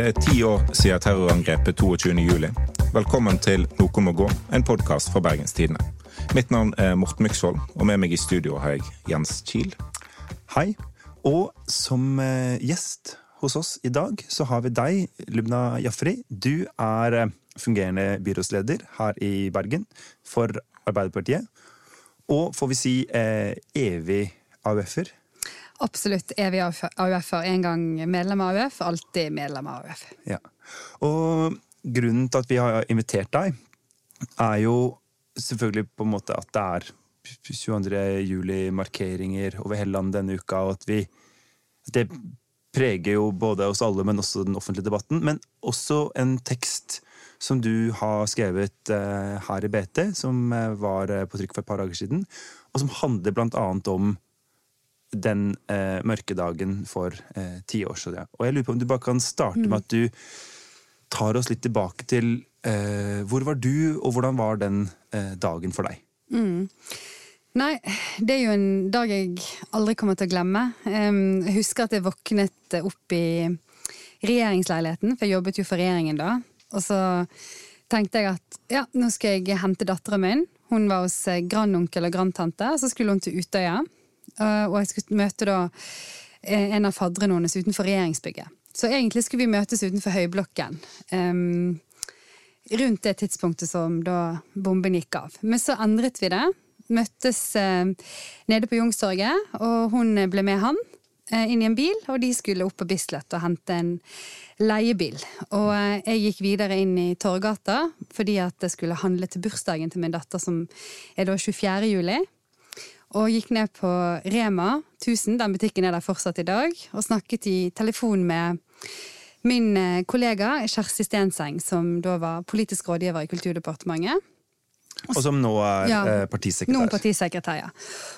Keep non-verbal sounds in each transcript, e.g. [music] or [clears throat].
Det er ti år siden terrorangrepet 22.07. Velkommen til Noe må gå, en podkast fra Bergenstidene. Mitt navn er Morten Myksvold, og med meg i studio har jeg Jens Kiel. Hei. Og som eh, gjest hos oss i dag så har vi deg, Lubna Jafri. Du er eh, fungerende byrådsleder her i Bergen for Arbeiderpartiet. Og får vi si eh, evig AUF-er. Absolutt evig AUF-er. En gang medlem av AUF, alltid medlem av AUF. Ja. Og grunnen til at vi har invitert deg, er jo selvfølgelig på en måte at det er 22. juli-markeringer over hele landet denne uka, og at vi Det preger jo både oss alle, men også den offentlige debatten. Men også en tekst som du har skrevet eh, her i BT, som eh, var eh, på trykk for et par dager siden, og som handler blant annet om den eh, mørke dagen for eh, ti år siden. Og jeg lurer på om du bare kan starte med at du tar oss litt tilbake til eh, hvor var du, og hvordan var den eh, dagen for deg? Nei, det er jo en dag jeg aldri kommer til å glemme. Um, Jeg husker at jeg våknet opp i regjeringsleiligheten, for jeg jobbet jo for regjeringen da. Og så tenkte jeg at ja, nå skal jeg hente datteren min. Hun var hos eh, grandonkel og grandtante, så skulle hun til Utøya. Eh, Og jeg skulle møte da eh, en av fadderne hennes utenfor regjeringsbygget. Så egentlig skulle vi møtes utenfor Høyblokken. Um, rundt det tidspunktet som da bomben gikk av. Men så endret vi det. Møttes uh, nede på Youngstorget, og hun ble med han inn i en bil, og de skulle opp på Bislett og hente en leiebil. Og jeg gikk videre inn i Torgata fordi at jeg skulle handle til bursdagen til min datter, som er da 24. juli. Og gikk ned på Rema 1000, den butikken er der fortsatt i dag, og snakket i telefon med min eh, kollega Kjersti Stenseng, som da var politisk rådgiver i Kulturdepartementet. Og som nå er Ja. eh, partisekretær. Nå partisekretær, ja.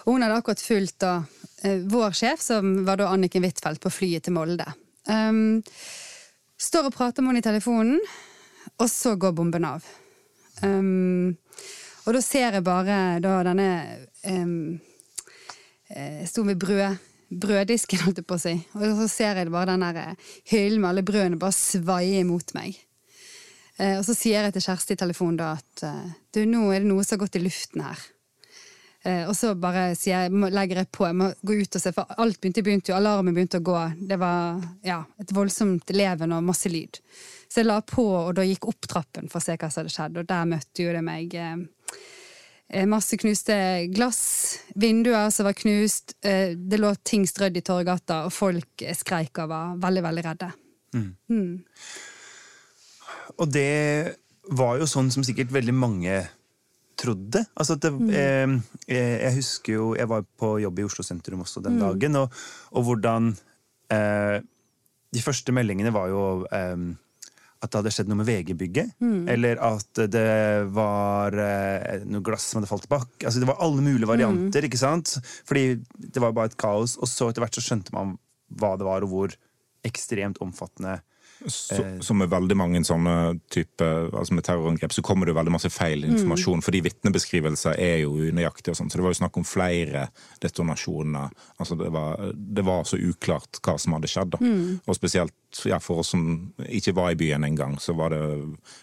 Og hun hadde akkurat fulgt da, eh, vår sjef, som var da Anniken Huitfeldt, på flyet til Molde. Um, står og prater med henne i telefonen, og så går bomben av. Um, og da ser jeg bare da denne um, sto ved brød, brøddisken, holdt jeg på å si. Og så ser jeg bare den der eh, hyllen med alle brødene bare svaie imot meg. Uh, og så sier jeg til Kjersti i telefonen da at du, nå er det noe som har gått i luften her. Uh, og så bare sier jeg, legger jeg på, jeg må gå ut og se, for alt begynte, begynte jo, alarmen begynte å gå. Det var ja, et voldsomt leven og masse lyd. Så jeg la på, og da gikk opp trappen for å se hva som hadde skjedd, og der møtte jo det meg eh, masse knuste glass, vinduer som var knust, eh, det lå ting strødd i Torgata, og folk eh, skreik og var veldig, veldig redde. Og det var jo sånn som sikkert veldig mange trodde. Altså det, mm. eh, jeg husker jo Jeg var på jobb i Oslo sentrum også den dagen, og, og hvordan eh, De første meldingene var jo eh, at det hadde skjedd noe med VG-bygget. Eller at det var eh, noe glass som hadde falt tilbake. Altså, det var alle mulige varianter. ikke sant? Fordi det var bare et kaos. Og så etter hvert så skjønte man hva det var, og hvor ekstremt omfattende Så, så, med veldig mange sånne type, altså med terrorangrep, så kommer det jo veldig masse feil informasjon. Fordi vitnebeskrivelser er jo unøyaktige. og sånn, Så det var jo snakk om flere detonasjoner. altså Det var, det var så uklart hva som hadde skjedd. da. Og spesielt ja, for oss som ikke var i byen engang, så var det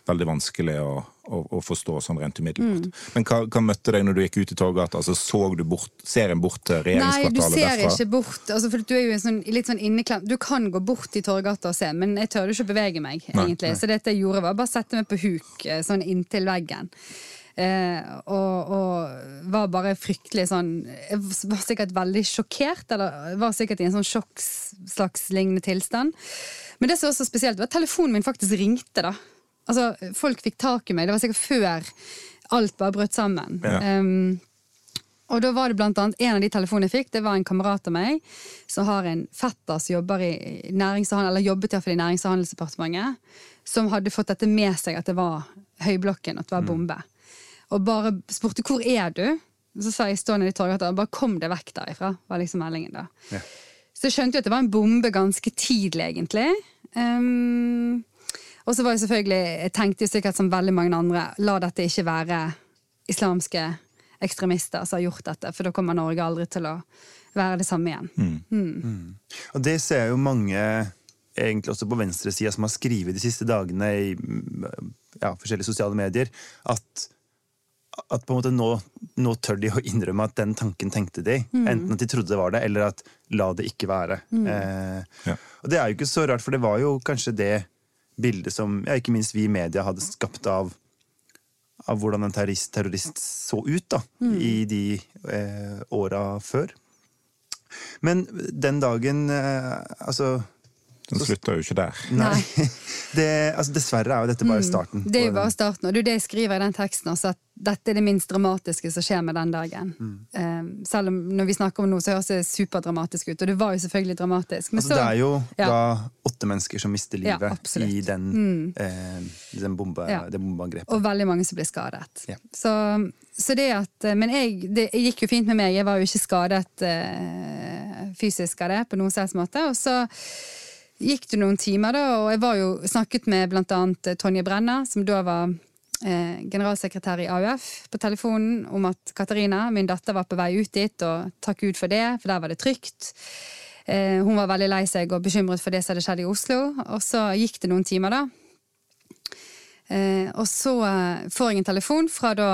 veldig vanskelig å, å, å forstå sånn rent umiddelbart. Men hva, hva møtte deg når du gikk ut i Torgata? Altså, så du bort, ser en bort til Nei, du ser derfra? ikke bort. Altså, for du er jo sånn, litt sånn inneklemt. Du kan gå bort i Torgata og se, men jeg tør jo ikke bevege meg. Egentlig. nei. Så dette jeg gjorde, var bare sette meg på huk eh, sånn inntil veggen. Eh, og, og var bare fryktelig sånn Jeg var sikkert veldig sjokkert, eller var sikkert i en sånn sjokk slags lignende tilstand. Men det som var så spesielt, var at telefonen min faktisk ringte, da. Altså, folk fikk tak i meg. Det var sikkert før alt bare brøt sammen. Ja. Um, og da var det blant annet En av de telefonene jeg fikk, det var en kamerat av meg som har en fetter som jobber i nærings- eller jobbet i, hvert fall i Nærings- og handelsdepartementet, som hadde fått dette med seg at det var Høyblokken, at det var bombe. Og bare spurte 'hvor er du?' Så sa jeg stående i torget, i Torgata, bare 'kom deg vekk derifra', var liksom meldingen da. Ja. Så jeg skjønte jo at det var en bombe ganske tidlig, egentlig. Um, og så var jeg selvfølgelig, jeg tenkte jo sikkert som veldig mange andre, la dette ikke være islamske ekstremister som har gjort dette, for da kommer Norge aldri til å være det samme igjen. Og det ser jo mange egentlig også på venstresida som har skrevet de siste dagene i ja, forskjellige sosiale medier, at, at på en måte nå, nå, tør de å innrømme at den tanken tenkte de. Mm. Enten at de trodde det var det, eller at la det ikke være. Mm. Eh, ja. Og det er jo ikke så rart, for det var jo kanskje det bildet som ja, ikke minst vi i media hadde skapt av av hvordan en terrorist, terrorist så ut da, mm. i de eh, åra før. Men den dagen eh, Altså den slutter jo ikke der. Nei. [laughs] Det, altså, dessverre er jo dette bare mm. starten. Det er jo bare starten, og det er det jeg skriver i den teksten også, at dette er det minst dramatiske som skjer med den dagen. Mm. Um, selv om når vi snakker om noe, så høres det superdramatisk ut, og det var jo selvfølgelig dramatisk. Altså, så, det er jo ja. da åtte mennesker som mister livet ja, i den, mm. eh, den bombe, ja. det bombeangrepet. Og veldig mange som blir skadet. Så, så, det at eh, Men jeg, det gikk jo fint med meg, jeg var jo ikke skadet eh, fysisk av det på noen slags måte. og så gikk det noen timer, da, og jeg var jo snakket med blant annet Tonje Brenna, som da var eh, generalsekretær i AUF, på telefonen om at Katarina, min datter, var på vei ut dit, og takk Gud for det, for der var det trygt. Eh, hun var veldig lei seg og bekymret for det som hadde skjedd i Oslo. Og så gikk det noen timer, da. Eh, og så eh, får jeg en telefon fra da,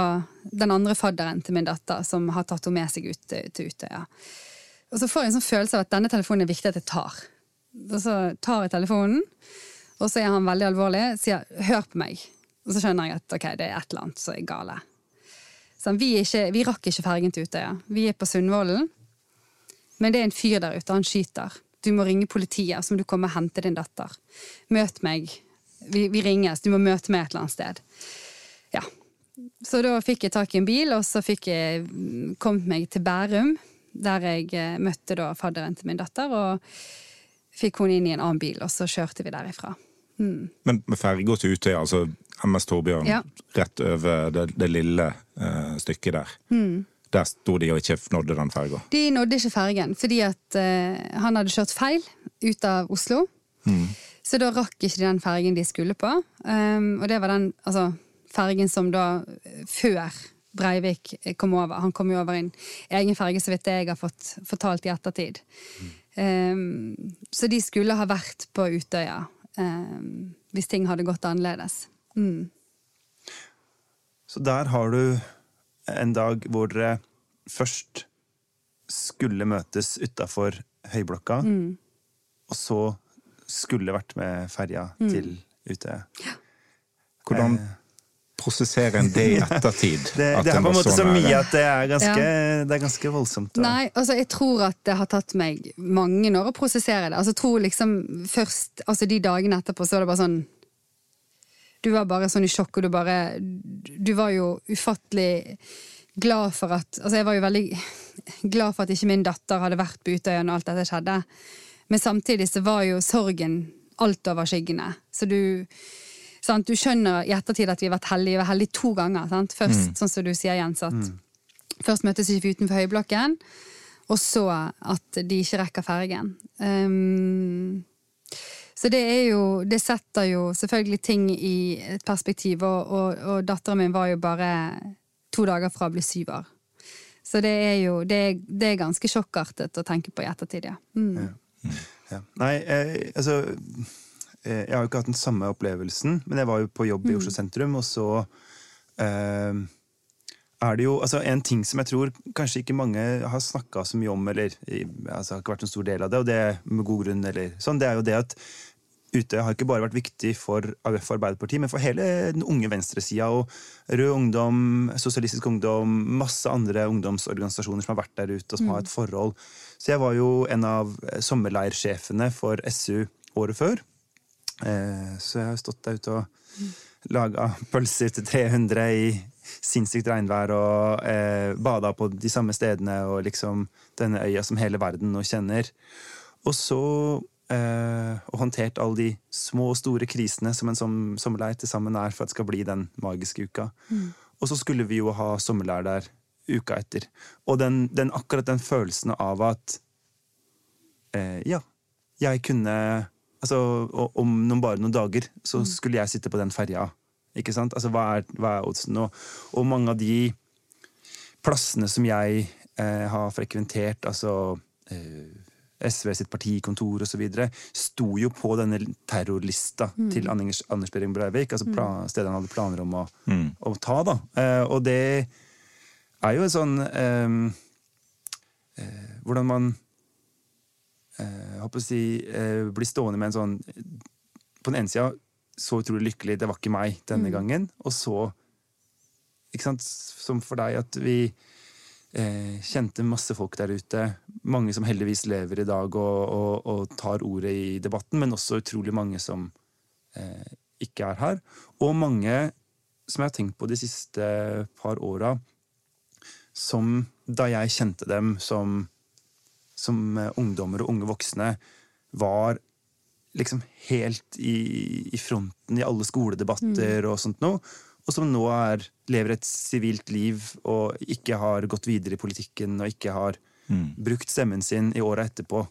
den andre fadderen til min datter, som har tatt henne med seg ut til Utøya. Og så får jeg en sånn følelse av at denne telefonen er viktig at jeg tar. Og så tar jeg telefonen, og så er han veldig alvorlig, sier 'hør på meg'. Og så skjønner jeg at ok, det er et eller annet som er gale. Så vi, ikke, vi rakk ikke fergen til Utøya. Vi er på Sundvolden. Men det er en fyr der ute, han skyter. Du må ringe politiet, så må du komme og hente din datter. Møt meg. Vi, vi ringes, du må møte meg et eller annet sted. Ja. Så da fikk jeg tak i en bil, og så fikk jeg kommet meg til Bærum, der jeg eh, møtte da fadderen til min datter. og fikk hun inn i en annen bil, og så kjørte vi derifra. Mm. Men med ferga til Utøya, altså MS Torbjørn, ja. rett over det, det lille uh, stykket der. Mm. Der sto de og ikke nådde den ferga? De nådde ikke fergen, fordi at uh, han hadde kjørt feil ut av Oslo. Mm. Så da rakk ikke de den fergen de skulle på. Um, og det var den altså, fergen som da før Breivik kom over. Han kom jo over en egen ferge, så vidt jeg har fått fortalt i ettertid. Mm. Um, så de skulle ha vært på Utøya um, hvis ting hadde gått annerledes. Mm. Så der har du en dag hvor dere først skulle møtes utafor Høyblokka, mm. og så skulle vært med ferja mm. til Utøya. Ja. Hvordan eh, prosessere en det i ettertid. [laughs] det, det er på en måte så mye at det er ganske, ja. det er ganske voldsomt. Nei, altså jeg tror at det har tatt meg mange år å prosessere det. Altså jeg tror liksom først, altså De dagene etterpå så var det bare sånn Du var bare sånn i sjokk, og du bare Du var jo ufattelig glad for at Altså jeg var jo veldig glad for at ikke min datter hadde vært på Utøya når alt dette skjedde. Men samtidig så var jo sorgen altoverskyggende. Så du Sant? Du skjønner i ettertid at vi har vært heldige. Vi var heldige to ganger. Sant? Først, mm. sånn som du sier, Jens, at mm. først møtes vi utenfor Høyblokken, og så at de ikke rekker fergen. Um, så det er jo Det setter jo selvfølgelig ting i et perspektiv, og, og, og datteren min var jo bare to dager fra å bli syv år. Så det er jo det er, det er ganske sjokkartet å tenke på i ettertid, ja. Mm. ja. ja. Nei, eh, altså jeg har jo ikke hatt den samme opplevelsen, men jeg var jo på jobb i mm. Oslo sentrum, og så eh, er det jo altså En ting som jeg tror kanskje ikke mange har snakka så mye om, eller altså, har ikke vært en stor del av det, og det med god grunn, eller sånn, det er jo det at Utøya har ikke bare vært viktig for AUF og Arbeiderpartiet, men for hele den unge venstresida. Og Rød Ungdom, Sosialistisk Ungdom, masse andre ungdomsorganisasjoner som har vært der ute, og som mm. har et forhold. Så jeg var jo en av sommerleirsjefene for SU året før. Eh, så jeg har stått der ute og laga pølser til 300 i sinnssykt regnvær og eh, bada på de samme stedene og liksom denne øya som hele verden nå kjenner. Og så eh, og håndtert alle de små og store krisene som en som, sommerleir til sammen er for at det skal bli den magiske uka. Mm. Og så skulle vi jo ha sommerleir der uka etter. Og den, den, akkurat den følelsen av at eh, Ja, jeg kunne altså, Om noen, bare noen dager så mm. skulle jeg sitte på den ferja. Ikke sant? Altså, hva er, hva er oddsen? Og, og, mange av de plassene som jeg eh, har frekventert, altså eh, SV sitt partikontor osv., sto jo på denne terrorlista til Anders, Anders Behring Breivik. altså plan, stedet han hadde planer om å, å ta. da. Eh, og det er jo en sånn eh, eh, Hvordan man eh, håper å si, eh, blir stående med en sånn På den ene sida så utrolig lykkelig, det var ikke meg denne gangen. Og så, ikke sant, som for deg, at vi eh, kjente masse folk der ute. Mange som heldigvis lever i dag og, og, og tar ordet i debatten, men også utrolig mange som eh, ikke er her. Og mange som jeg har tenkt på de siste par åra, som da jeg kjente dem som, som eh, ungdommer og unge voksne, var liksom helt i, i fronten i alle skoledebatter og sånt noe og som nå er, lever et sivilt liv og ikke har gått videre i politikken og ikke har mm. brukt stemmen sin i åra etterpå.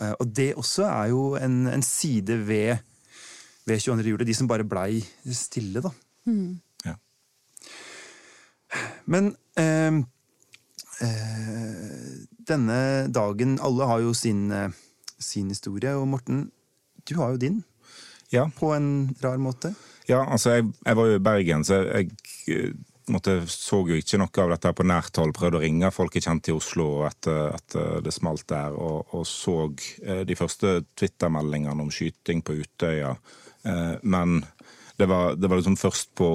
Eh, og det også er jo en, en side ved, ved 22. juli, de som bare blei stille, da. Mm. Ja. Men eh, denne dagen Alle har jo sin, eh, sin historie, og Morten, du har jo din. Ja. På en rar måte. Ja, altså jeg, jeg, var jo i Bergen, så jeg, jeg måtte, så jo ikke noe av dette på nært hold. Prøvde å ringe folk jeg kjente i Oslo etter at det smalt der, og, og så eh, de første Twitter-meldingene om skyting på Utøya. Eh, men det var, det var liksom først på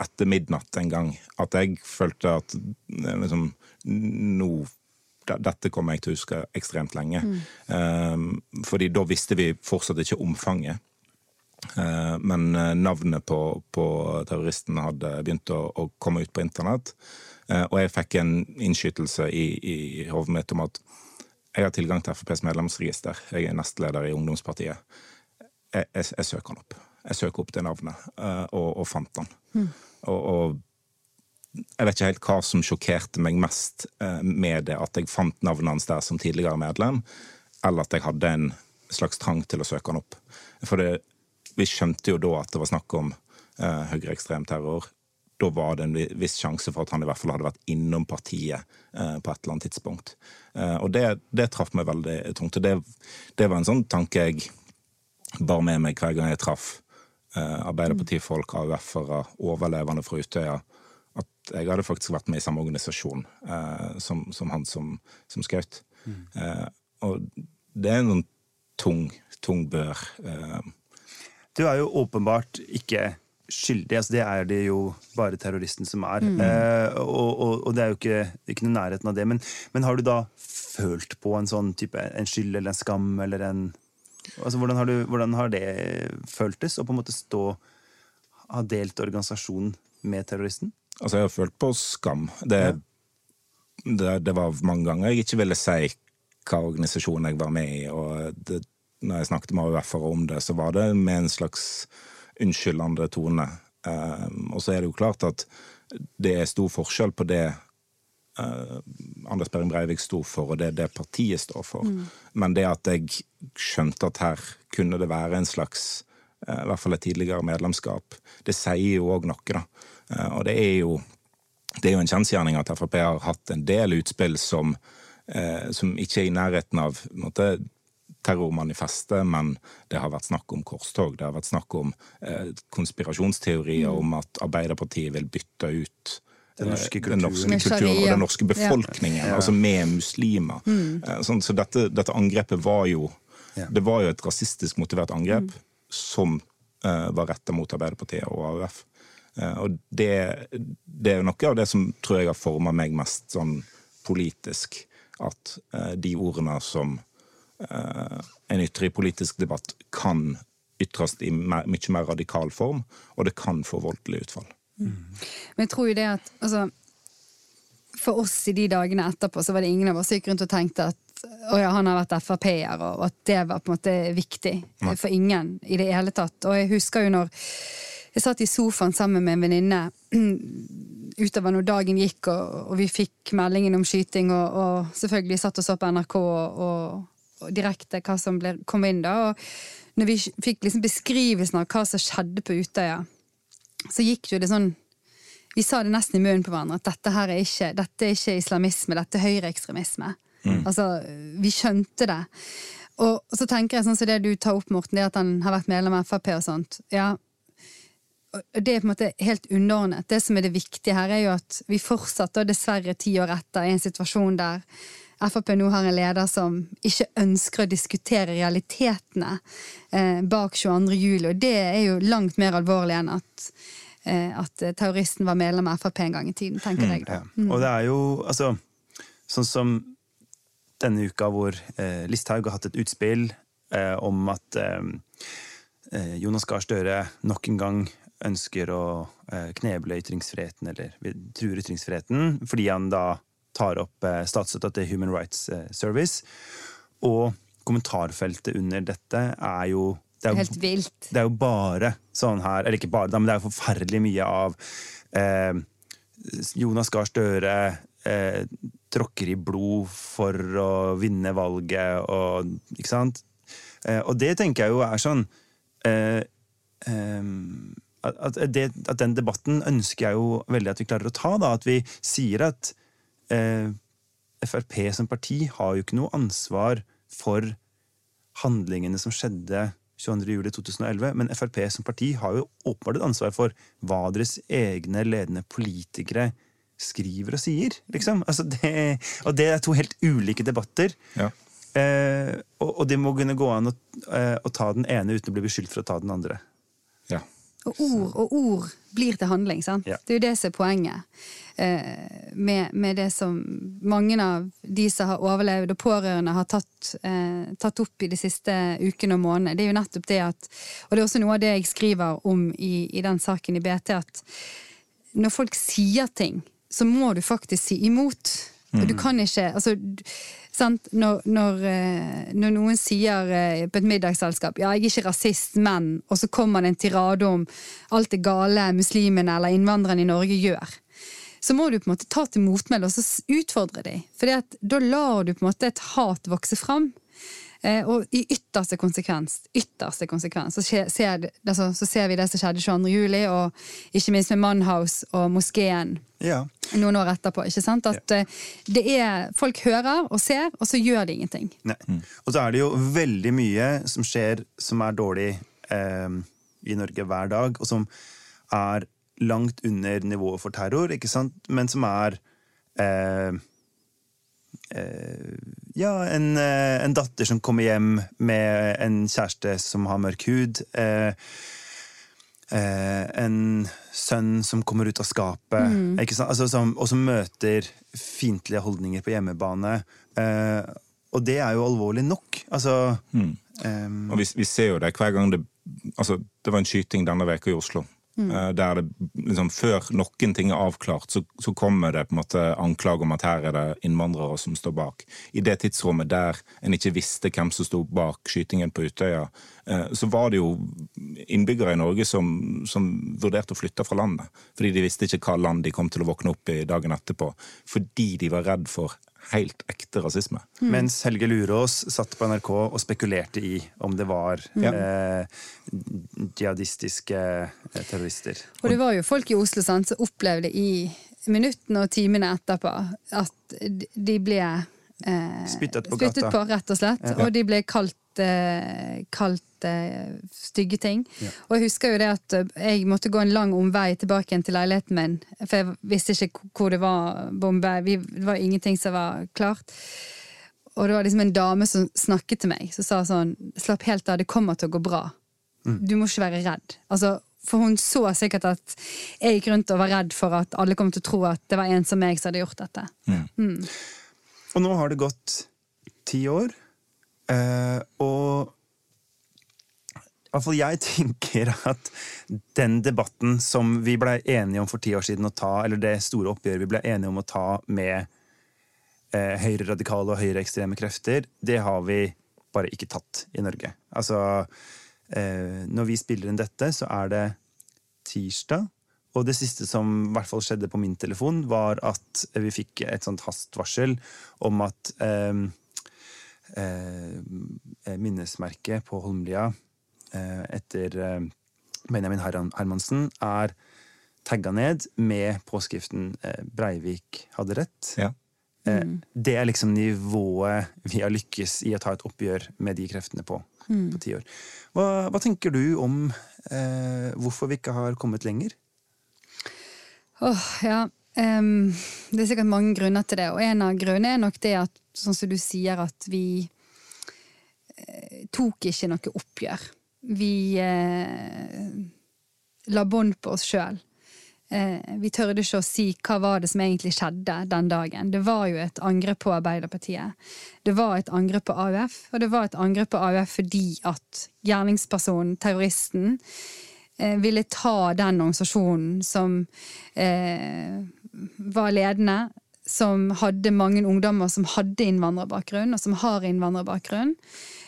etter midnatt en gang at jeg følte at eh, liksom nå dette kommer jeg til å huske ekstremt lenge. Mm. Um, fordi da visste vi fortsatt ikke omfanget. Uh, men eh, navnet på, på terroristen hadde begynt å, å, komme ut på internett. Uh, og jeg fikk en innskytelse i, i hodet mitt om at jeg har tilgang til FrPs medlemsregister. Jeg er nestleder i ungdomspartiet. Jeg, jeg, jeg søker han opp. Jeg søker opp det navnet, og, og fant den. Mm. Og, og, jeg vet ikke helt hva som sjokkerte meg mest med det, at jeg fant navnet hans der som tidligere medlem, eller at jeg hadde en slags trang til å søke han opp. For det, vi skjønte jo da at det var snakk om eh, høyreekstrem terror. Da var det en viss sjanse for at han i hvert fall hadde vært innom partiet eh, på et eller annet tidspunkt. Eh, og det, det traff meg veldig tungt. Og det, det, var en sånn tanke jeg bar med meg hver gang jeg traff eh, Arbeiderpartifolk, AUF-ere, overlevende fra Utøya. At jeg hadde faktisk vært med i samme organisasjon eh, som, som, han som, som skjøt. Mm. Eh, og det er en tung, tung bør. Eh, du er jo åpenbart ikke skyldig. Altså, det er det jo bare terroristen som er. Mm. Eh, og, og, og, det er jo ikke, ikke noe nærheten av det. Men, men, har du da følt på en sånn type en skyld eller en skam eller en altså, hvordan, har du, hvordan har det føltes å på en måte stå Ha delt organisasjonen med terroristen? Altså, jeg har følt på skam. Det, ja. det, det var mange ganger jeg ikke ville si hva organisasjon jeg var med i. og det, når jeg snakket med AUF-ere om det, så var det med en slags unnskyldende tone. Um, og så er det jo klart at det er stor forskjell på det Anders Behring Breivik sto for, og det det partiet står for. Mm. Men det at jeg skjønte at her kunne det være en slags uh, I hvert fall et tidligere medlemskap, det sier jo òg noe, da. Uh, og det er jo det er jo en kjensgjerning at Frp har hatt en del utspill som, som ikke er i nærheten av måte, terrormanifestet, men det har vært snakk om korstog. Det har vært snakk om eh, konspirasjonsteorier mm. om at Arbeiderpartiet vil bytte ut den norske kulturen, den norske kulturen og den norske befolkningen, ja. altså med muslimer. Mm. Eh, sånn, så dette, dette, angrepet var jo ja. Det var jo et rasistisk motivert angrep mm. som uh, var retta mot Arbeiderpartiet og AUF. Uh, eh, og det, det, er noe av det som tror jeg har forma meg mest sånn politisk. At uh, de ordene som Eh, en ytre politisk debatt kan ytres i mye mer radikal form, og det kan få voldelig utfall. Mm. Men jeg tror jo det at altså, For oss i de dagene etterpå så var det ingen av oss som gikk rundt og tenkte at å ja, han har vært Frp-er, og at det var på en måte viktig Nei. for ingen i det hele tatt. Og jeg husker jo når jeg satt i sofaen sammen med en venninne [clears throat] utover når dagen gikk, og, og, vi fikk meldingen om skyting, og, og selvfølgelig satt og så på NRK og, direkte hva som ble, kom inn. da, og Når vi fikk liksom beskrivelsen av hva som skjedde på Utøya, så gikk jo det sånn Vi sa det nesten i munnen på hverandre at dette her er ikke, dette er ikke islamisme, dette er høyreekstremisme. Altså, vi skjønte det. Og så tenker jeg sånn som det du tar opp, Morten, det at han har vært medlem av Frp og sånt. Ja, det er på en måte helt underordnet. Det som er det viktige her, er jo at vi fortsatt, og dessverre ti år etter, i en situasjon der Frp nå har en leder som ikke ønsker å diskutere realitetene eh, bak 22. juli, og det er jo langt mer alvorlig enn at, eh, at terroristen var medlem av Frp en gang i tiden, tenker jeg da. Ja. Og det er jo altså Sånn som denne uka hvor eh, Listhaug har hatt et utspill eh, om at eh, eh Jonas Gahr Støre nok en gang ønsker å eh, kneble ytringsfriheten, eller truer ytringsfriheten, fordi han da tar opp eh, statsstøtta til Human Rights eh, Service. Og kommentarfeltet under dette er jo det er Helt vilt. Det er jo bare sånn her Eller ikke bare, men det er jo forferdelig mye av eh, Jonas Gahr Støre eh, tråkker i blod for å vinne valget og Ikke sant? Eh, og det tenker jeg jo er sånn eh, eh, at, det, at, den debatten ønsker jeg jo veldig at vi klarer å ta. Da. At vi sier at eh, Frp som parti har jo ikke noe ansvar for handlingene som skjedde 22.07.2011, men Frp som parti har jo åpenbart et ansvar for hva deres egne ledende politikere skriver og sier. Liksom. Altså det, og det er to helt ulike debatter. Ja. Eh, og, og, det må kunne gå an å, eh, å, ta den ene uten å bli beskyldt for å ta den andre. Og ord, og ord blir til handling. sant? Ja. Det er jo det som er poenget. Eh, med, med, det som mange av de som har overlevd og pårørende har tatt, eh, tatt, opp i de siste ukene og månedene. Det er jo nettopp det at Og det er også noe av det jeg skriver om i, i den saken i BT, at når folk sier ting så må du faktisk si imot. Mm. Du kan ikke altså, når, når, eh, når, noen sier eh, på et middagsselskap ja, jeg er ikke rasist, men Og så kommer det en tirade om alt det gale muslimene eller innvandrerne i Norge gjør. Så må du på en måte ta til motmæle og så utfordre dem. For da lar du på en måte et hat vokse fram. Eh, og i ytterste konsekvens, ytterste konsekvens så, ser, altså, så ser vi det som skjedde 22. juli, og ikke minst med Mannhouse og moskeen ja. noen år etterpå. ikke sant? At ja. Eh, det er, Folk hører og ser, og så gjør de ingenting. Mm. Og så er det jo veldig mye som skjer som er dårlig eh, i Norge hver dag, og som er langt under nivået for terror, ikke sant? men som er eh, Eh, ja, en, eh, en, datter som kommer hjem med en kjæreste som har mørk hud. Eh, en sønn som kommer ut av skapet, mm. altså, som, og som møter fiendtlige holdninger på hjemmebane. og det er jo alvorlig nok. Altså, mm. um, og vi, vi, ser jo det hver gang det altså, Det var en skyting denne veka i Oslo. Mm. Eh, der det liksom, Før noen ting er avklart, så, så, kommer det på en måte anklag om at her er det innvandrere som står bak. I det tidsrommet der en ikke visste hvem som sto bak skytingen på Utøya, eh, så var det jo innbyggere i Norge som, som, vurderte å flytte fra landet. Fordi de visste ikke hva land de kom til å våkne opp i dagen etterpå. Fordi de var redd for helt ekte rasisme. Mm. Mens Helge Lurås satt på NRK og spekulerte i om det var mm. eh, jihadistiske eh, terrorister. Og det var jo folk i Oslo sant, som opplevde i minuttene og timene etterpå at de ble eh, spyttet, på, spyttet på, rett og slett. Ja. Og de ble kalt kalt eh, stygge ting. Ja. Og jeg husker jo det at eh, jeg måtte gå en lang omvei tilbake igjen til leiligheten min, for jeg visste ikke hvor det var bombe. Vi, det var ingenting som var klart. Og det var liksom en dame som snakket til meg, som sa sånn Slapp helt av, det kommer til å gå bra. Mm. Du må ikke være redd. Altså, for hun så sikkert at jeg gikk rundt og var redd for at alle kom til å tro at det var en som meg som hadde gjort dette. Mm. Mm. Og nå har det gått ti år. Uh, og i hvert fall jeg [laughs] tenker at den debatten som vi ble enige om for ti år siden å ta, eller det store oppgjøret vi ble enige om å ta med eh, høyreradikale og høyreekstreme krefter, det har vi bare ikke tatt i Norge. Altså, eh, når vi spiller inn dette, så er det tirsdag. Og det siste som i hvert fall skjedde på min telefon, var at vi fikk et sånt hastvarsel om at eh, Eh, eh, på Holmlia eh, etter Benjamin Hermansen er tagga ned med påskriften 'Breivik hadde rett'. Ja. Eh, Det er liksom nivået vi har lykkes i å ta et oppgjør med de kreftene på på ti år. Hva, hva tenker du om eh, hvorfor vi ikke har kommet lenger? Åh, ja. Em, det er sikkert mange grunner til det, og en av grunnene er nok det at, sånn som du sier, at vi eh, tok ikke noe oppgjør. Vi eh, la bånd på oss sjøl. Eh, vi tørde ikke å si hva var det som egentlig skjedde den dagen. Det var jo et angrep på Arbeiderpartiet. Det var et angrep på AUF, og det var et angrep på AUF fordi at gjerningspersonen, terroristen, ville ta den organisasjonen som eh, var ledende, som hadde mange ungdommer som hadde innvandrerbakgrunn, og som har innvandrerbakgrunn.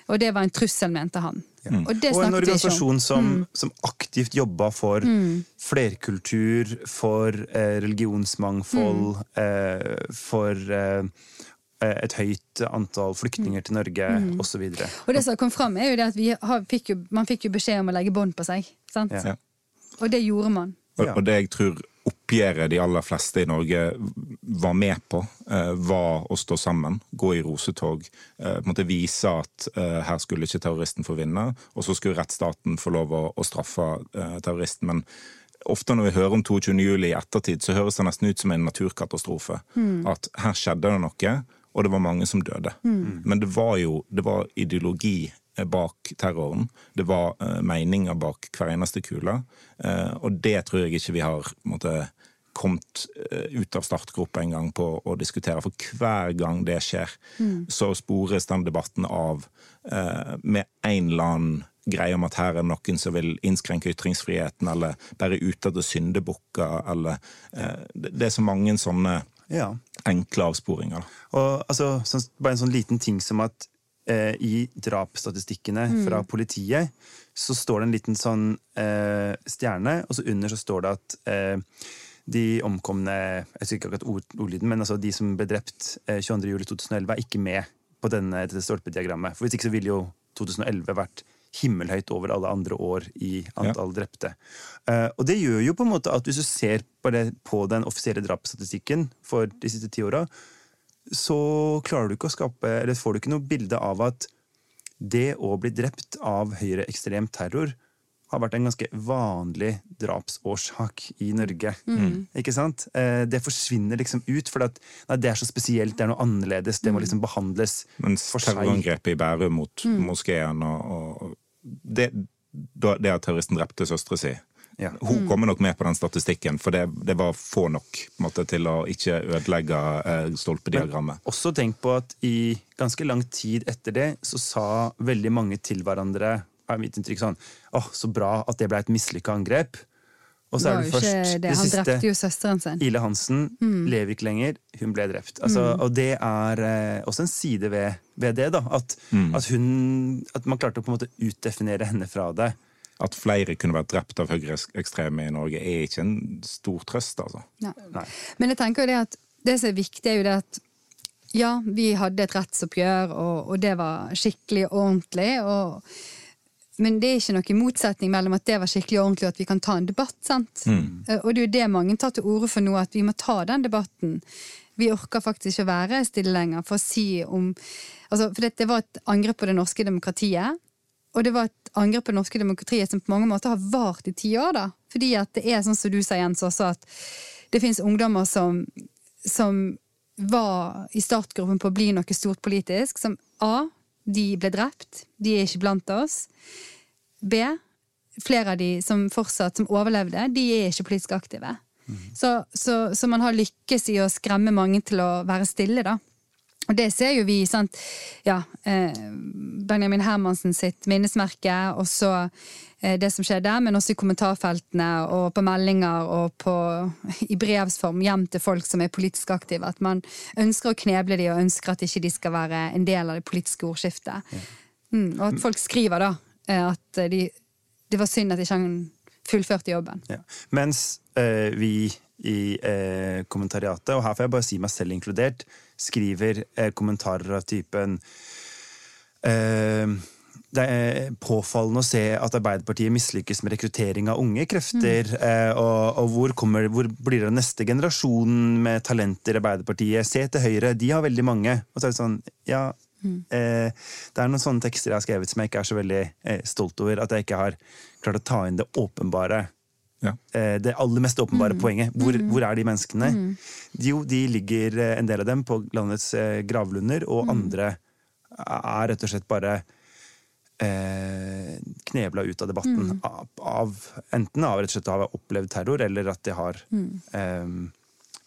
Og det var en trussel, mente han. Og det Og en organisasjon som. Mm. som, aktivt jobba for flerkultur, for eh, religionsmangfold, Mm. eh, for eh, et høyt antall flyktninger til Norge, Mm. osv. Og det som kom fram, er jo det at har, fikk jo, man fikk jo beskjed om å legge bånd på seg. Sant? Ja. Og det gjorde man. Og, og det jeg tror oppgjøret de aller fleste i Norge var med på, eh, var å stå sammen, gå i rosetog, eh, på en måte vise at eh, her skulle ikke terroristen få vinne, og så skulle rettsstaten få lov å, å straffe eh, terroristen. Men ofte når vi hører om 22. juli i ettertid, så høres det nesten ut som en naturkatastrofe. At her skjedde det noe, og det var mange som døde. Men det var jo det var ideologi eh, bak terroren. Det var uh, meninger bak hver eneste kule. Uh, og det tror jeg ikke vi har måtte, kommet uh, ut av startgropa en gang på å diskutere. For hver gang det skjer, så spores den debatten av med en eller annen greie om at her er noen som vil innskrenke ytringsfriheten, eller bare ute etter syndebukker, eller det, det er så mange sånne Ja. enkle avsporinger. Og altså, så, bare en sånn liten ting som at eh, i drapsstatistikkene fra politiet så står det en liten sånn eh, stjerne, og så under så står det at eh, de omkomne Jeg husker ikke akkurat ord, ordlyden, men altså de som ble drept eh, 22.07.2011, er ikke med på denne, dette stolpediagrammet. For hvis ikke så ville jo 2011 vært himmelhøyt over alle andre år i antall drepte. Eh, og det gjør jo på en måte at hvis du ser på, det, på den offisielle drapsstatistikken for de siste ti åra, så klarer du ikke å skape, eller får du ikke noe bilde av at det å bli drept av høyreekstrem terror har vært en ganske vanlig drapsårsak i Norge. Ikke sant? Eh, Det forsvinner liksom ut, for at, nei, det er så spesielt, det er noe annerledes, det må liksom behandles Mens for seg. terrorangrepet i Bærum mot moskeen og, og det, det at terroristen drepte søstera si Ja. Hun kommer nok med på den statistikken, for det, det var få nok på måte, til å ikke ødelegge eh, stolpediagrammet. Også tenk på at i ganske lang tid etter det så sa veldig mange til hverandre er mitt inntrykk sånn åh, så bra at det ble et mislykka angrep. Og så er det først det. det Han siste drepte jo søsteren sin. Ile Hansen lever ikke lenger, hun ble drept. Altså, Og det er eh, også en side ved, ved det, da. At, at, hun, at man klarte å på en måte utdefinere henne fra det. At flere kunne vært drept av høyreekstreme i Norge, er ikke en stor trøst, altså. Ja. Nei. Men jeg tenker jo det at det som er viktig, er jo det at ja, vi hadde et rettsoppgjør, og, og det var skikkelig og ordentlig. Og, men det er ikke noen motsetning mellom at det var skikkelig og ordentlig, og at vi kan ta en debatt. sant? Mm. Og det er jo det mange tar til orde for nå, at vi må ta den debatten. Vi orker faktisk ikke å være stille lenger for å si om altså, For det, var et angrep på det norske demokratiet. Og det var et angrep på det norske demokratiet som på mange måter har vart i ti år. da. Fordi at det er sånn som du sa, Jens, også at det finnes ungdommer som, som var i startgruppen på å bli noe stort politisk, som A. De ble drept. De er ikke blant oss. B. Flere av de som fortsatt som overlevde, de er ikke politisk aktive. Så, så, så man har lykkes i å skremme mange til å være stille, da. Og det ser jo vi, sant. Ja, eh, Benjamin Hermansen sitt minnesmerke, og så det som skjer der, men også i kommentarfeltene og på meldinger og på, i brevsform hjem til folk som er politisk aktive. At man ønsker å kneble de og ønsker at ikke de skal være en del av det politiske ordskiftet. Mm, og at folk skriver da eh, at de, det var synd at ikke han fullførte jobben. Ja. Mens eh, vi i eh, kommentariatet, og her får jeg bare si meg selv inkludert, skriver eh, kommentarer av typen eh, det er påfallende å se at Arbeiderpartiet mislykkes med rekruttering av unge krefter. Mm. Eh, og, og hvor, kommer, hvor blir det neste generasjon med talenter i Arbeiderpartiet? Se til Høyre, de har veldig mange. Og så er det sånn, ja, Mm. eh, Det er noen sånne tekster jeg har skrevet som jeg ikke er så veldig eh, stolt over. At jeg ikke har klart å ta inn det åpenbare. Ja. Eh, det aller mest åpenbare Mm. poenget. Hvor, hvor er de menneskene? Jo, de ligger, eh, en del av dem, på landets eh, gravlunder, Mm. og andre er rett og slett bare eh, knebla ut av debatten. Mm. Av, av, enten av rett og slett å ha opplevd terror, eller at de har Mm. eh,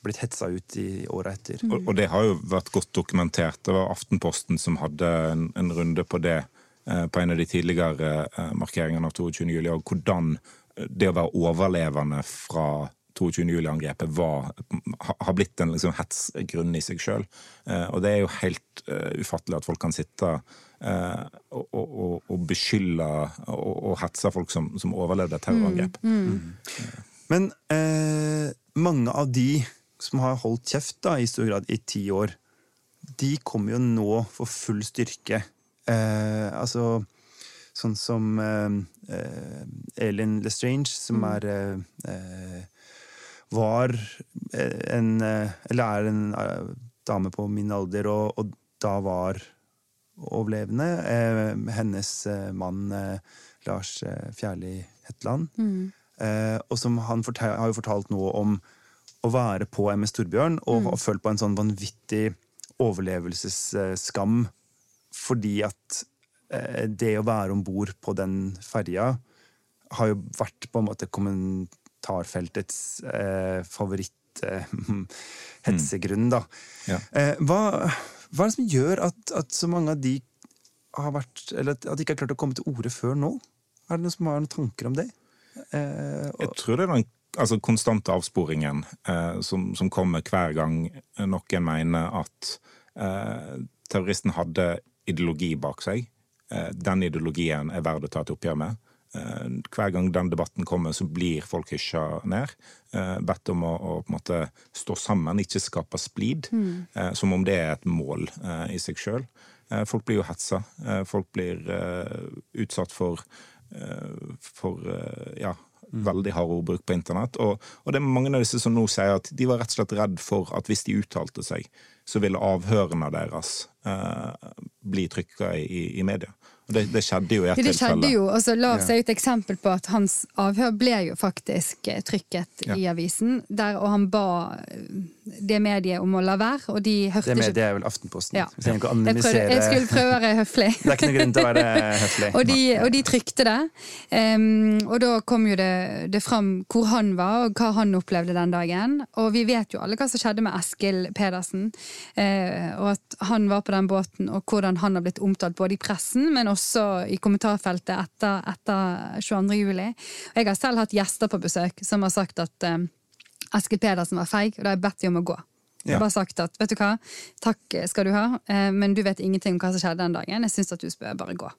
blitt hetsa ut i åra etter. Og, og det har jo vært godt dokumentert. Det var Aftenposten som hadde en, en runde på det eh, på en av de tidligere eh, markeringene av 22. juli, og hvordan det å være overlevende fra 22. juli-angrepet var, har blitt en liksom hetsgrunn i seg sjøl. Eh, og det er jo helt eh, ufattelig at folk kan sitte eh, og, og, og, og beskylde og, og hetse folk som, som overlevde et terrorangrep. Men eh, mange av de som har holdt kjeft da, i stor grad i ti år, de kommer jo nå for full styrke. Eh, altså sånn som eh, eh, Elin Lestrange, som er eh, eh, var eh, en eh, Eller er en eh, dame på min alder, og, og da var overlevende. Eh, hennes eh, mann eh, Lars eh, Fjærli Hetland. Eh, og som han har jo fortalt noe om å være på MS Torbjørn og, og følt på en sånn vanvittig overlevelsesskam fordi at eh, det å være om bord på den ferja har jo vært på en måte kommentarfeltets eh, favoritt eh, [laughs] hetsegrunn, da. Ja. Eh, hva, hva er det som gjør at, at så mange av de har vært Eller at de ikke har klart å komme til orde før nå? Er det noen som har noen tanker om det? Eh, Jeg tror det er den altså, konstante avsporingen eh, som, som kommer hver gang noen mener at eh, terroristen hadde ideologi bak seg. Eh, den ideologien er verd å ta et oppgjør med. Eh, hver gang den debatten kommer, så blir folk hysja ned. Eh, bedt om å, å på en måte stå sammen, ikke skape splid. Mm. som om det er et mål eh, i seg sjøl. Eh, folk blir jo hetsa. Eh, folk blir eh, utsatt for, eh, for eh, ja, veldig hard ordbruk på internett. Og, og det er mange av disse som nå sier at de var rett og slett redd for at hvis de uttalte seg, så ville avhørene deres eh, bli trykka i, i media. Det, det skjedde jo i ett Det tilfelle. skjedde jo, og så Lars er jo et eksempel på at hans avhør ble jo faktisk eh, trykket Ja. i avisen. Der, og han ba eh, det mediet om å la være, og de hørte ikke det mediet er vel Aftenposten. Ja. Trenger jeg, prøvde, jeg skulle prøve å være høflig. [laughs] Det er ikke noen grunn til å være høflig. Og de, og de trykte det. Um, og da kom jo det, det fram hvor han var, og hva han opplevde den dagen. Og vi vet jo alle hva som skjedde med Eskil Pedersen. uh, og at han var på den båten, og hvordan han har blitt omtalt både i pressen, men også i kommentarfeltet etter, etter 22. juli. Jeg har selv hatt gjester på besøk som har sagt at eh, Eskil Pedersen var feig, og da har jeg bedt dem om å gå. Har bare sagt at vet du hva, takk skal du ha, eh, men du vet ingenting om hva som skjedde den dagen. Jeg syns at du bør bare gå.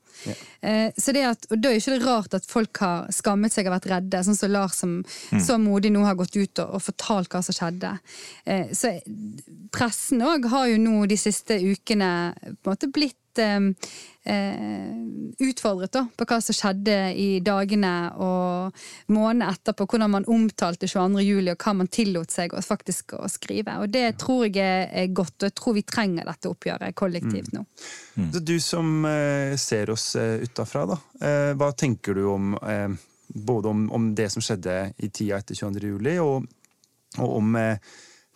Eh, Så det at, og Da er jo ikke det rart at folk har skammet seg og vært redde, sånn som Lars som så modig nå har gått ut og, og fortalt hva som skjedde. Eh, Så pressen òg har jo nå de siste ukene på en måte blitt eh, eh, utfordret da, på hva som skjedde i dagene og månedene etterpå. Hvordan man omtalte 22. juli, og hva man tillot seg å faktisk å skrive. Og Det tror jeg er- godt, og jeg tror vi trenger dette oppgjøret kollektivt nå. Så Du som eh, ser oss eh, utafra, da. Eh, hva tenker du om eh, både om, om det som skjedde i tida etter 22. juli, og, og om eh,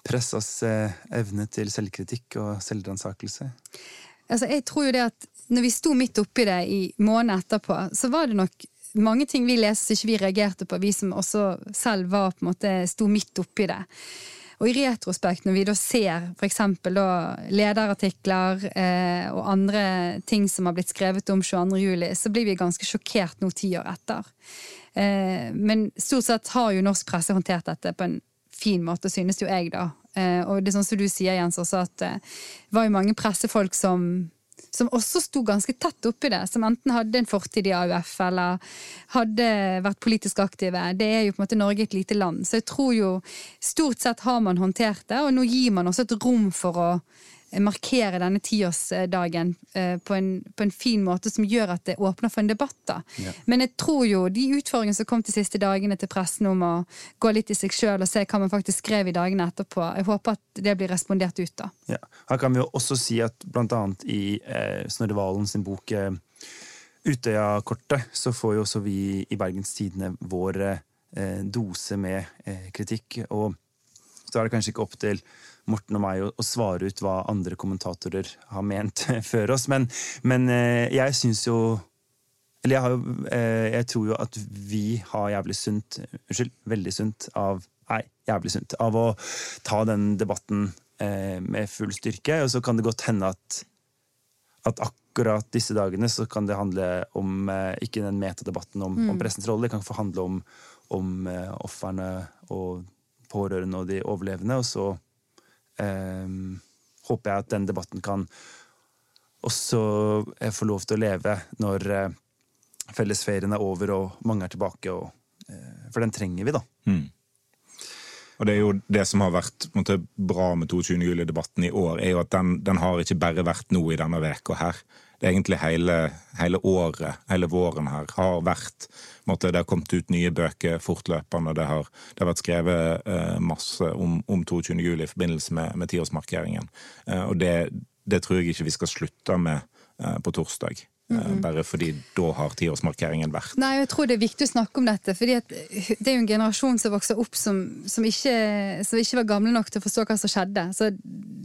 pressas eh, evne til selvkritikk og selvransakelse? Altså, jeg tror jo det at når vi sto midt oppi det i måneden etterpå, så var det nok mange ting vi leste som ikke vi reagerte på, vi som også selv var på en måte sto midt oppi det. Og i retrospekt, når vi da ser eksempel lederartikler eh, og andre ting som har blitt skrevet om 22. juli, så blir vi ganske sjokkert nå ti år etter. Eh, men stort sett har jo norsk presse håndtert dette på en fin måte, synes jo jeg, da. Eh, og det er sånn som du sier, Jens, også at det var jo mange pressefolk som som også sto ganske tett oppi det, som enten hadde en fortid i AUF eller hadde vært politisk aktive. Det er jo på en måte Norge et lite land, så jeg tror jo stort sett har man håndtert det, og nå gir man også et rom for å markere denne tiårsdagen eh, på, en, på en fin måte som gjør at det åpner for en debatt. da. Ja. Men jeg tror jo de utfordringene som kom de siste dagene til pressen om å gå litt i seg sjøl og se hva man faktisk skrev i dagene etterpå, jeg håper at det blir respondert ut da. Ja. Her kan vi jo også si at blant annet i eh, Snorre Valen sin bok eh, Utøya-kortet, så får jo også vi i Bergens Tidende vår eh, dose med eh, kritikk. Og så er det kanskje ikke opp til Morten og meg å, å svare ut hva andre kommentatorer har ment [laughs] før oss, men, men eh, jeg syns jo eller jeg, har jo, eh, jeg tror jo at vi har jævlig sunt Unnskyld, veldig sunt av Nei, jævlig sunt. Av å ta den debatten eh, med full styrke. Og så kan det godt hende at, at akkurat disse dagene så kan det handle om ikke den metadebatten om, om pressens rolle, det kan få handle om, om ofrene og pårørende og de overlevende. Og så håper jeg at den debatten kan også eh, få lov til å leve når eh, fellesferien er over og mange er tilbake. Og, eh, for den trenger vi, da. Mm. Og det er jo det som har vært måte, bra med 22. juli-debatten i år, er jo at den, den har ikke bare vært nå i denne veka her. Egentlig hele, hele året, hele våren her, har vært måtte, Det har kommet ut nye bøker fortløpende. Det har, det har vært skrevet eh, masse om, om 22. juli i forbindelse med tiårsmarkeringen. Eh, og det, det tror jeg ikke vi skal slutte med eh, på torsdag. Eh, Bare fordi da har tiårsmarkeringen vært. Nei, jeg tror det er viktig å snakke om dette. fordi Det er jo en generasjon som vokser opp som, som, ikke, som ikke var gamle nok til å forstå hva som skjedde. Så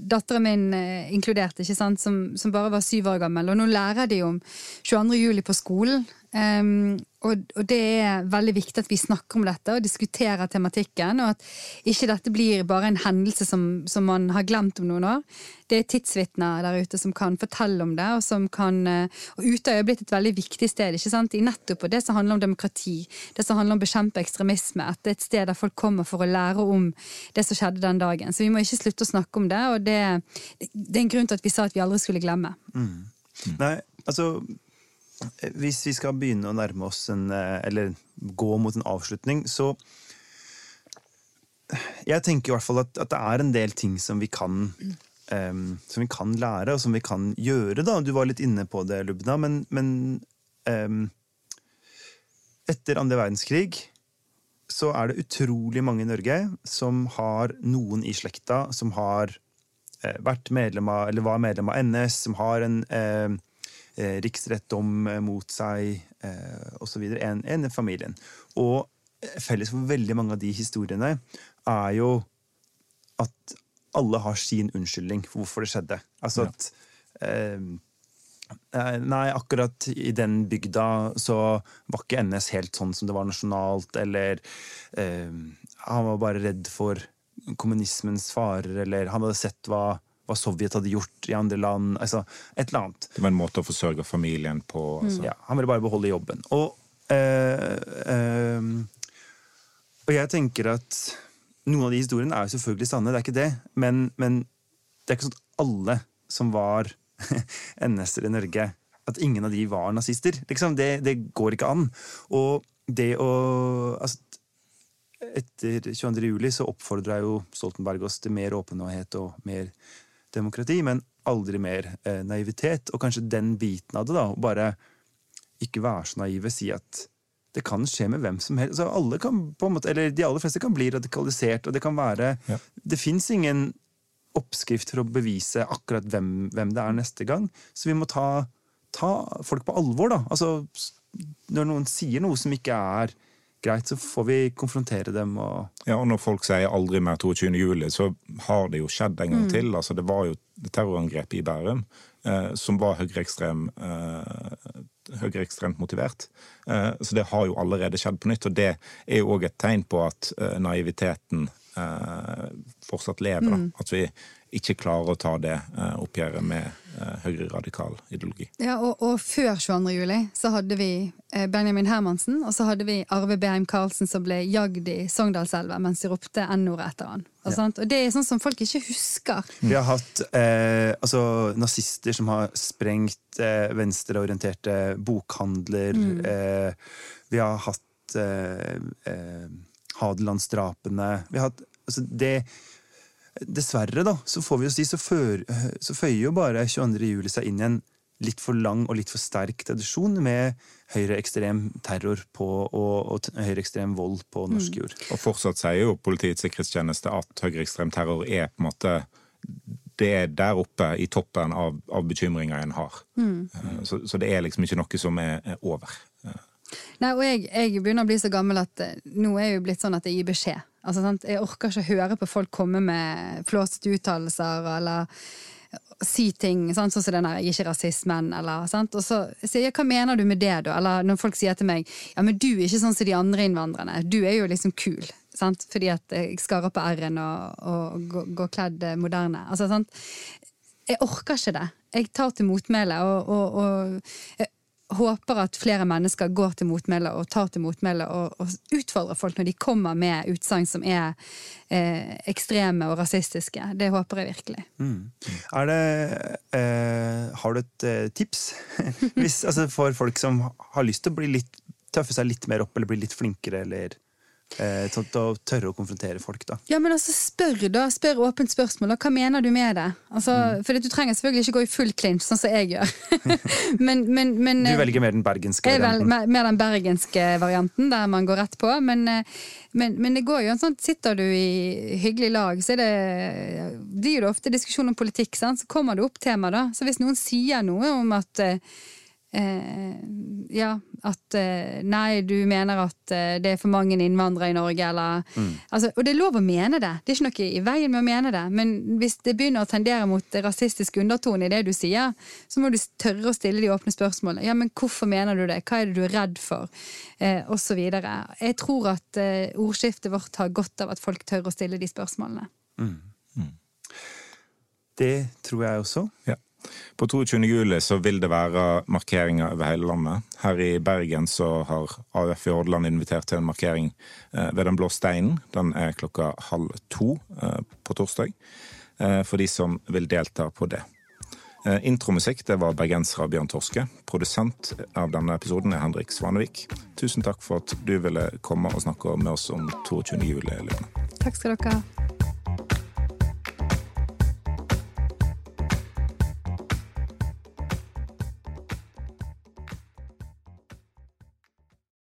Datteren min eh, inkludert, som, som bare var syv år gammel. Og nå lærer de om 22. juli på skolen. Um, og, og, det er veldig viktig at vi snakker om dette og diskuterer tematikken, og at ikke dette blir bare en hendelse som, som man har glemt om noen år. Det er tidsvitner der ute som kan fortelle om det, og som kan eh, Og Utøya er blitt et veldig viktig sted ikke sant? i nettopp det som handler om demokrati, det som handler om å bekjempe ekstremisme. At det er et sted der folk kommer for å lære om det som skjedde den dagen. Så vi må ikke slutte å snakke om det, og det, det er en grunn til at vi sa at vi aldri skulle glemme. Mm. Nei, altså hvis vi skal begynne å nærme oss en Eller gå mot en avslutning, så Jeg tenker i hvert fall at, at det er en del ting som vi kan um, Som vi kan lære, og som vi kan gjøre. da. Du var litt inne på det, Lubna, men, men um, etter andre verdenskrig så er det utrolig mange i Norge som har noen i slekta som har eh, vært medlem av, eller var medlem av NS, som har en eh, eh, riksrettdom mot seg, eh, osv. enn en familien. Og felles for veldig mange av de historiene er jo at alle har sin unnskyldning for hvorfor det skjedde. Altså at eh, Nei, akkurat i den bygda så var ikke NS helt sånn som det var nasjonalt, eller eh, Han var bare redd for kommunismens farer, eller han hadde sett hva hva Sovjet hadde gjort i andre land. altså Et eller annet. Det var en måte å forsørge familien på. Altså. Ja, Han ville bare beholde jobben. Og, øh, øh, og jeg tenker at noen av de historiene er jo selvfølgelig sanne, det er ikke det. Men, men det er ikke sånn at alle som var [laughs] NS-er i Norge, at ingen av de var nazister. Liksom, det, det går ikke an. Og det å altså, etter 22. juli så oppfordra jo Stoltenberg oss til mer åpenhet og mer demokrati, men aldri mer eh, naivitet. Og kanskje den biten av det, da. Bare ikke være så naive, si at det kan skje med hvem som helst. Altså, alle kan på en måte, eller De aller fleste kan bli radikalisert, og det kan være Ja. Det fins ingen oppskrift for å bevise akkurat hvem, hvem det er neste gang. Så vi må ta, ta folk på alvor, da. Altså, når noen sier noe som ikke er greit, så får vi konfrontere dem og Ja, og når folk sier 'aldri mer 22. juli', så har det jo skjedd en gang til. Altså, det var jo terrorangrepet terrorangrep i Bærum eh, som var høyreekstrem, eh, høyreekstremt motivert. Eh, så det har jo allerede skjedd på nytt, og det er jo òg et tegn på at eh, naiviteten fortsatt lever. Mm. At vi ikke klarer å ta det eh, oppgjøret med eh, høyreradikal ideologi. Ja, og, og før 22. juli så hadde vi eh, Benjamin Hermansen, og så hadde vi Arve Beheim Karlsen som ble jagd i Sogndalselva mens de ropte N-ordet etter han. Og, sant? og det er sånn som folk ikke husker. Vi har hatt eh, altså, nazister som har sprengt eh, venstreorienterte bokhandler. Eh, vi har hatt eh, eh, Hadelandsdrapene. Vi har hatt altså, det dessverre, da, så får vi jo si, så, før, så føyer jo bare 22. juli seg inn i en litt for lang og litt for sterk tradisjon med høyreekstrem terror på, og, og høyreekstrem vold på norsk jord. Mm. Og fortsatt sier jo Politiets sikkerhetstjeneste at høyreekstrem terror er på en måte det er der oppe i toppen av, av bekymringer en har. Mm. Så, så, det er liksom ikke noe som er, er over. Nei, og jeg, jeg, begynner å bli så gammel at eh, nå er jeg jo blitt sånn at jeg gir beskjed. Altså, jeg orker ikke å høre på folk komme med flåsete uttalelser eller si ting sånn som den der 'jeg er ikke rasist, men' eller sant? Og så sier jeg 'hva mener du med det', da? Eller når folk sier til meg 'ja, men du er ikke sånn som de andre innvandrerne', du er jo liksom kul. Sant? Fordi at jeg skarrer på r-en og, og går, går kledd moderne. Altså, sant? Jeg orker ikke det. Jeg tar til motmæle, og, og, og håper at flere mennesker går til motmæle og tar til motmæle og, og, utfordrer folk når de kommer med utsagn som er eh, ekstreme og rasistiske. Det håper jeg virkelig. Mm. Det eh, Har du et eh, tips [laughs] Hvis, altså for folk som har lyst til å litt, tøffe seg litt mer opp eller bli litt flinkere? eller Eh, til å tørre å konfrontere folk, da. Ja, men altså, spør da, spør åpent spørsmål. Da. Hva mener du med det? Altså, mm. For du trenger selvfølgelig ikke gå i full clinch, sånn som jeg gjør. [laughs] men, men, men, du velger mer den bergenske varianten? Vel, mer den bergenske varianten, der man går rett på. Men, eh, men, det går jo en sånn Sitter du i hyggelig lag, så er det, blir det ofte diskusjon om politikk. Sant? Så kommer det opp tema, da. Så hvis noen sier noe om at eh, ja, at eh, Nei, du mener at eh, det er for mange innvandrere i Norge, eller mm. altså, Og det er lov å mene det, det er ikke noe i veien med å mene det. Men hvis det begynner å tendere mot rasistisk undertone i det du sier, så må du tørre å stille de åpne spørsmålene. Ja, men hvorfor mener du det? Hva er det du er redd for? Eh, og så videre. Jeg tror at eh, ordskiftet vårt har godt av at folk tør å stille de spørsmålene. Mm. Mm. Det tror jeg også. Ja. På 22. juli så vil det være markeringer over hele landet. Her i Bergen så har AUF i Hordaland invitert til en markering eh, ved Den blå steinen. Den er klokka halv to eh, på torsdag, eh, for de som vil delta på det. Intromusikk det var bergenser Bjørn Torske. Produsent av denne episoden er Henrik Svanevik. Tusen takk for at du ville komme og snakke med oss om 22. juli. Takk skal dere ha.